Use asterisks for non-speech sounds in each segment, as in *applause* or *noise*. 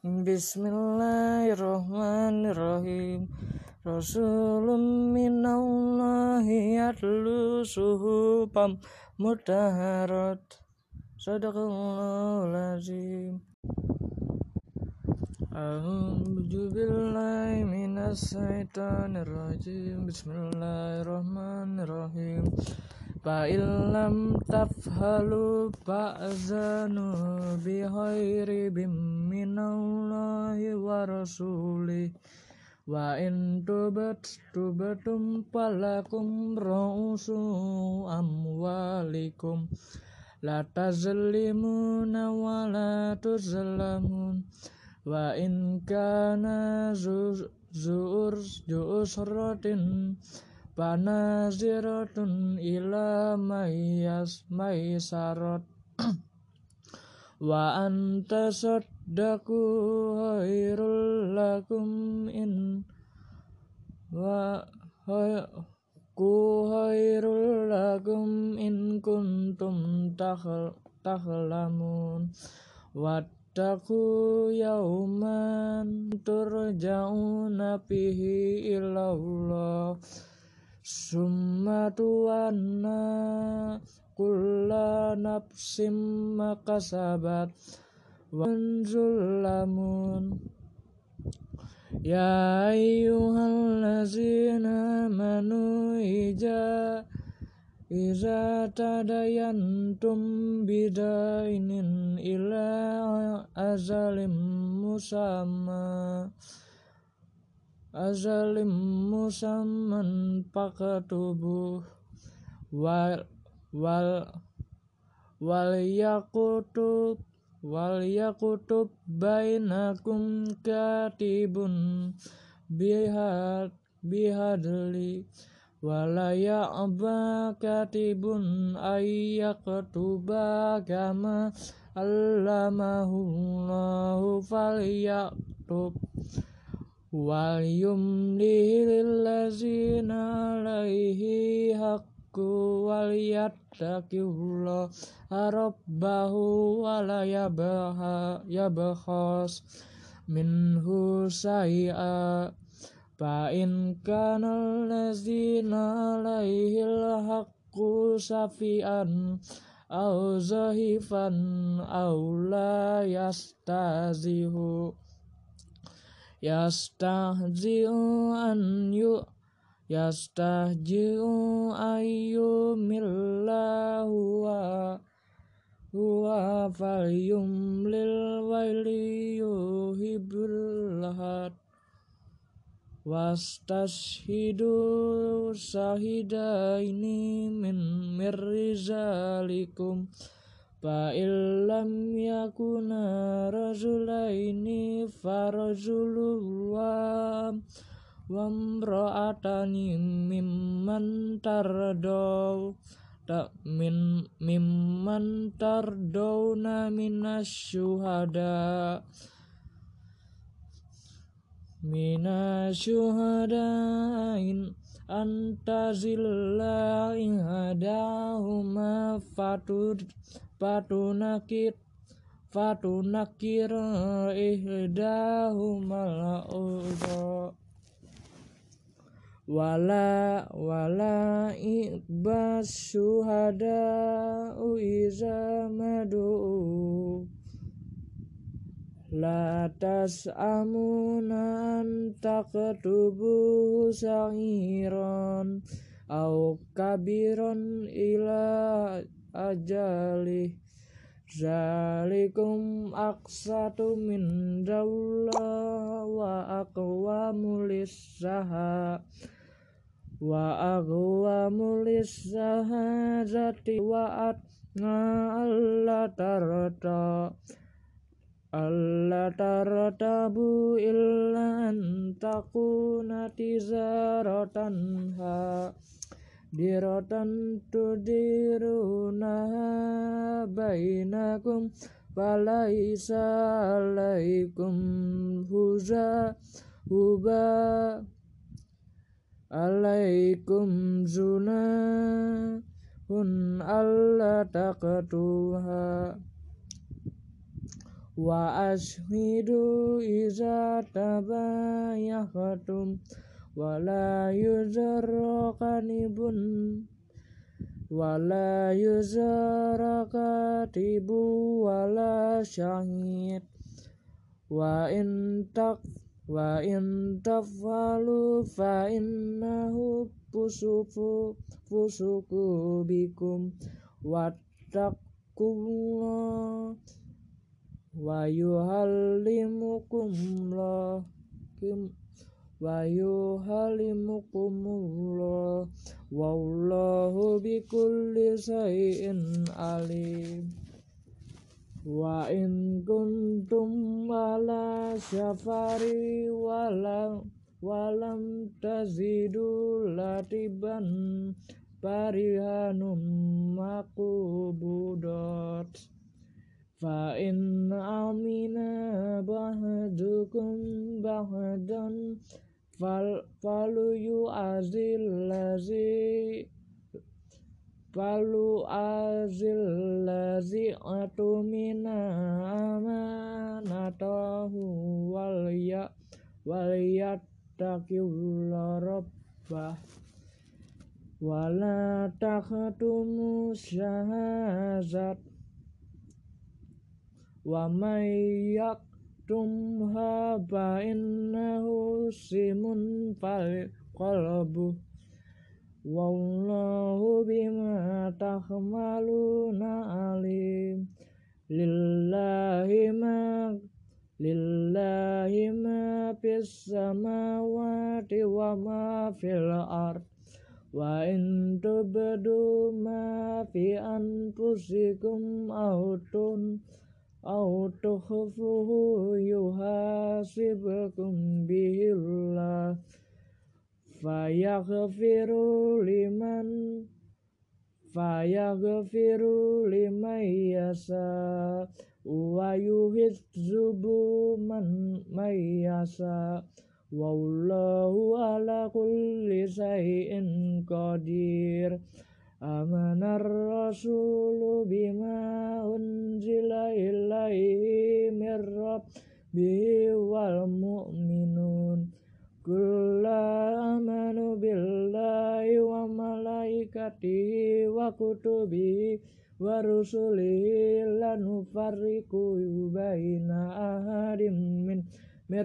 Bismillahirrahmanirrahim. Rasulun minallahi yatlu suhufam mutaharat Sadaqallahul azim. A'udzu billahi rajim Bismillahirrahmanirrahim Fa illam tafhalu fa'zanu bi khairi bim minallahi wa rasulih wa in tubat tubatum falakum ra'usu amwalikum. La tazlimuna wa la tuzlamun wa Panaziratun ila mayas maisarat *clears throat* wa anta saddaku khairul lakum in wa ku khairul lakum in kuntum takhlamun wattaqu yauman turja'una fihi ilallah Summa tuanna kulla nafsim makasabat. Wanzulamun Ya ayyuhallazina amanu ija Iza tadayantum bidainin ila azalim musamma azalim musamman pakatubuh wal wal wal yakutub wal yakutub bainakum katibun bihad bihadli walaya aba katibun ayyaktuba kama allamahullahu falyaktub wal yumli lillazina alaihi haqqu wal yattaqillah rabbahu wa la yabaha yabkhas minhu say'a. Fa in kana allazina alaihi haqqu safian au zahifan au la yastazihu yastahzi'u an yu yastahzi'u ayyumillahu wa huwa falyumlil waili yuhibbul had wastashhidu sahidaini min mirrizalikum Fa illam yakuna rajulaini farajulun wa wamra'atani mimman tardaw ta min mimman tardawna minasyuhada minasyuhada in antazilla ihadahuma fatud fatunakir fatunakir ihdahumal ukhra wala wala ibas syuhada iza madu. La tas'amuna an taktubu sa'iran au kabiran ila ajalih Zalikum aksatu min dawla wa aqwamu lissaha. Wa aqwamu lissahazati wa atna alla tarata. Alla taratabu illa an takuna tizaratan ha diratan tudiruna bainakum falaisa alaikum huza huba. Alaikum zuna hun alla taqtuha. Wa ashmidu iza tabayahatum wala yuzarra kanibun wala yuzarra katibu wala syahid. Wa in tak wa in taf'alu fa innahu fusuku fusuku bikum. Wattaqullah wa yuhallimukum lakum wa yuhallimukumullah wallahu bikulli shay'in alim. Wa in kuntum ala syafari walam walam tazidu latiban parihanum makubudot fa in amina bahdukum bahdan fal falu yu'azil lazi falu azil lazi atumina amanatahu wal ya wal yattaqillah rabbah wala takhtumu syahazat wa may yaktumha innahu simun fal qalbu. Wallahu bima tahmaluna alim. Lillahi ma lillahi ma fis samawati wa ma fil ard. Wa in tubdu ma fi anfusikum aw tun aw tukhfuhu yuhasibkum bihillah fayaghfiru liman fayaghfiru liman yasa wa yuhizzubu man mayasa wallahu ala kulli shay'in qadir amanar rasulu bima unzila ilaihi mir rabbihi wal mu'minun. Kulla amanu billahi wa malaikatihi wa kutubihi wa rusulihi lanufarriqu baina ahadim min mir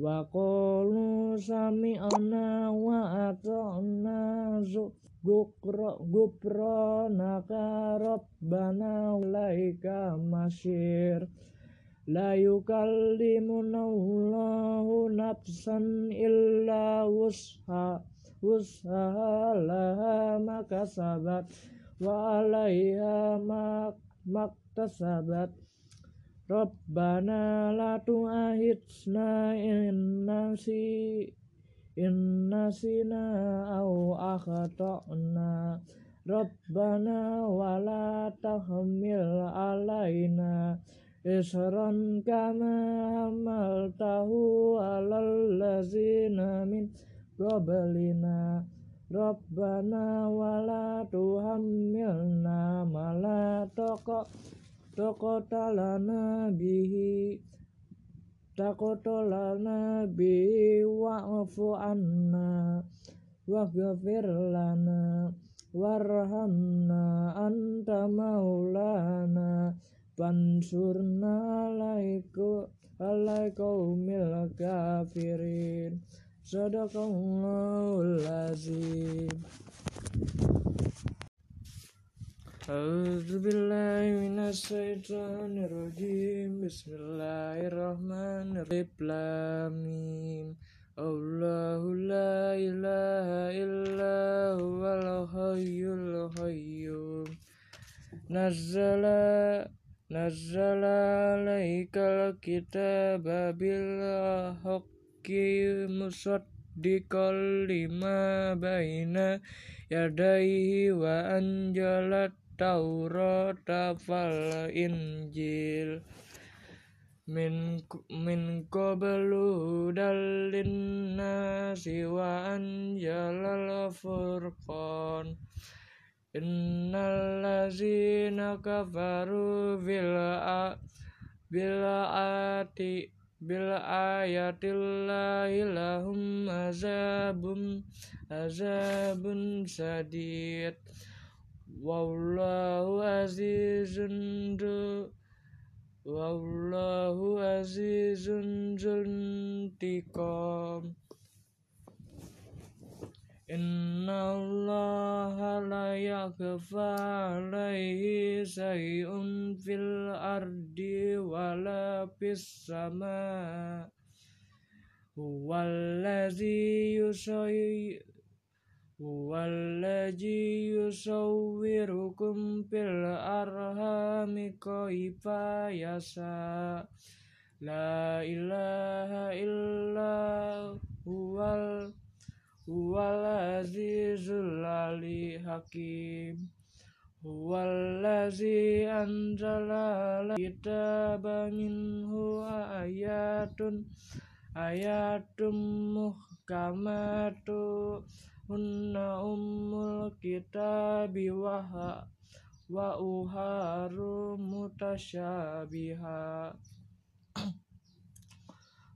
wa qalu sami'na wa ata'na gukra gupranaka rabbana laika masyir la yukallimuna nafsan illa wusha wusha laha makasabat wa alaiha maktasabat Rabbana la tu'ahidna in nasi in nasina au akhata'na. Rabbana wa la tahmil alaina isran kama hamaltahu alal lazina min qablina. Rabbana wa la tuhammilna ma la taqa taqatalana bihi taqatalana bihi wa'fu anna. Waghfir lana. Warhamna anta maulana. Fansurna alaiku alaikaumil kafirin. Sadaqallahul azim A'udzu billahi minasyaitonir rajim Bismillahirrahmanirrahim. Lam mim Allahu la ilaha illa huwal hayyul qayyum Nazzala Nazzala alaikal kitaba bil haqqi musaddiqal lima baina yadaihi wa anjalat Taurat fal Injil. Min min qablu dalin nasi wa anjalal furqan. Innal kafaru bil bil ati bil ayatillahi lahum azabun azabun sadid wallahu azizun wallahu azizun zuntiqam Inna Allah la yakhfa alaihi say'un fil ardi wala fis sama. Huwallazi yusayyi yusawwirukum fil arhami kaifa yasa La ilaha illa huwal Huwal azizul ali hakim. Huwallazi anzala kitaba minhu ayatun ayatum muhkamatu hunna ummul kitabi wa wa uharu mutasyabiha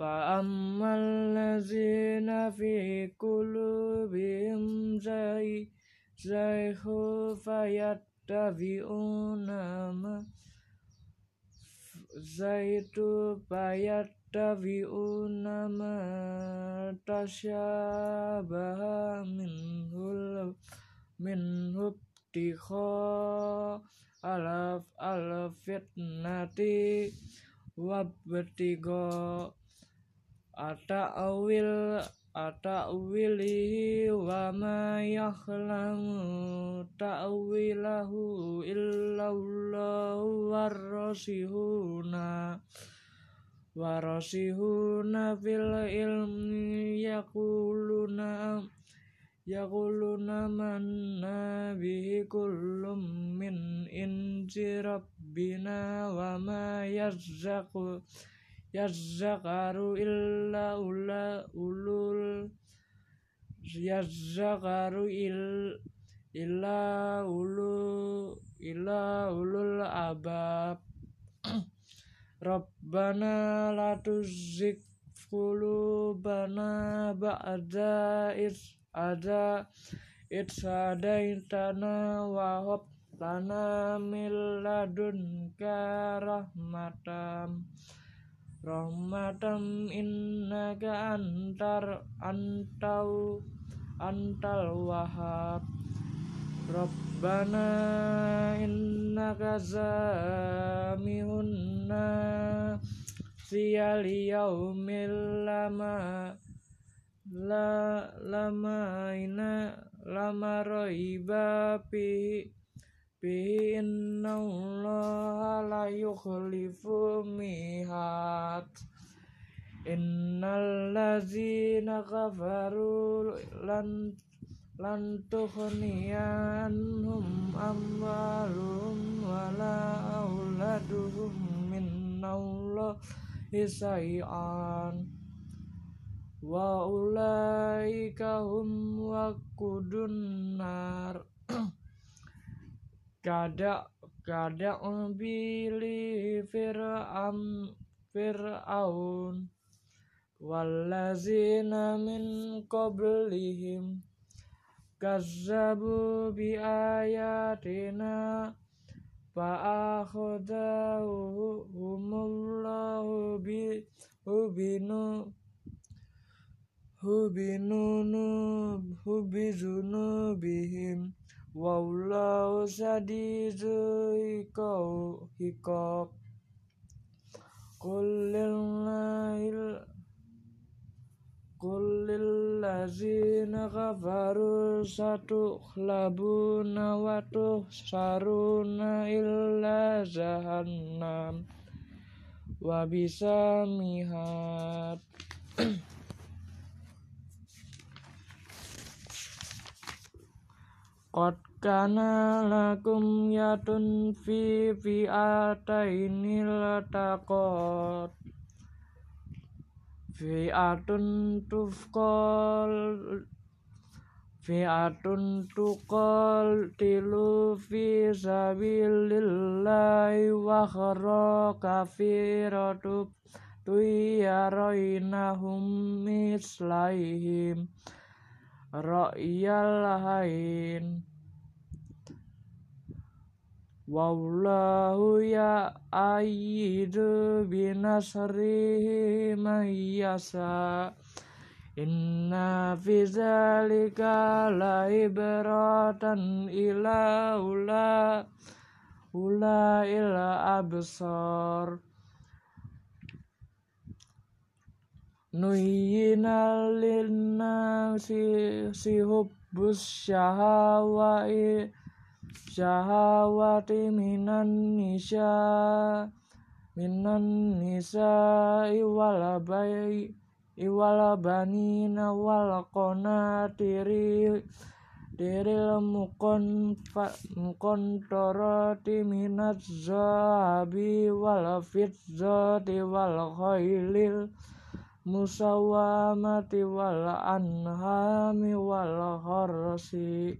فأما الذين في قلوبهم زيغ فيتبعون ما زيت yattabi'una ma tasyabaha minhul minhub tikho alaf alaf fitnati wabtigo ata awil ata wilihi wa ma yahlamu ta'wilahu illallahu warrasihuna warasihuna fil ilmi yakuluna yakuluna manna bihi kullum min inji rabbina wa ma yazzaqu yazzakaru illa ula ulul yazzakaru il illa ulu illa ulul abab Rabbana la tuzigh qulubana ba'da is ada itadaitana wa hab lana min ladunka rahmatam rahmatam innaka antar antau antal wahab Rabbana innaka zamihunna siyali yaumil lama la lama ina lama roiba pi Bi inna Allah la kafaru lan lan tughniyanhum amwaluhum wala auladuhum min Allah isai'an wa ulaika hum waqudun nar. Kada kada bili fir'am fir'aun. Wallazina min qablihim كذبوا بآياتنا فأخذهم الله بذنوبهم والله شديد إِكَوْ قل لله Kulil lazina kafaru satu khlabuna watu saruna illa jahannam Wabisa mihat Qad kana lakum yatun fi fi'ataini lataqat Fi'atun tufqal fi'atun tilu fi sabilillahi wa khara kafiratub tuyaroinahum mislaihim ra'yal hain Wallahu ya ayyidu binasrihi man yasa Inna fi zalika la ibratan ila ula ula ila absar. Nuyina lina si, si hubbus syahawai syahawati minan nisa minan nisa iwala bayi iwal banina wal qanatiri diril mukon mukon toroti minat zahabi wal fitzati wal khailil musawamati wal anhami wal harsi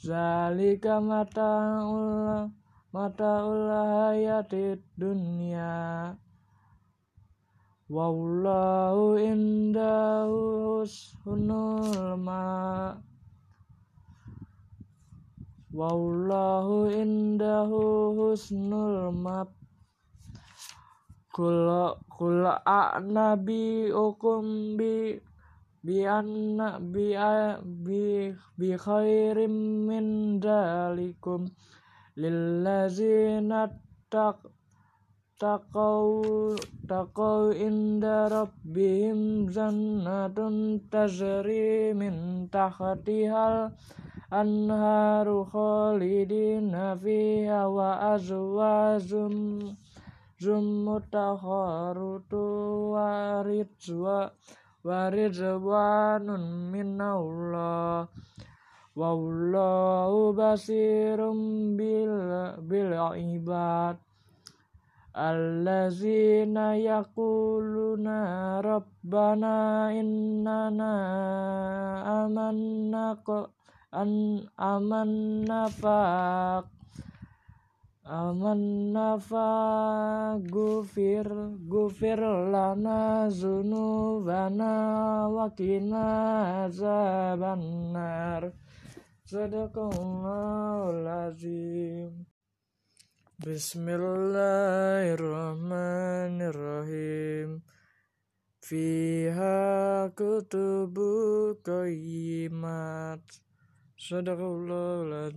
zalika mataul mataul hayatid dunya. Wallahu indahu husnul ma. Wallahu indahu husnul map Kula kula nabi ukum bi bi anna bi bi bi khairim min dalikum lillazina tak taqaw taqaw inda rabbihim jannatun tajri min tahtihal anharu khalidina fiha wa azwajum zum mutahharutu waridwa waridwanun minallah. Wallahu basirum bil bil ibad. Allazina yaquluna rabbana innana amanna an amanna faq amanna fa gufir gufir lana zunubana wa qina azabannar sadaqallahul Bismillahirrahmanirrahim. Fiha kutubu qayyimat. Sadaqallahul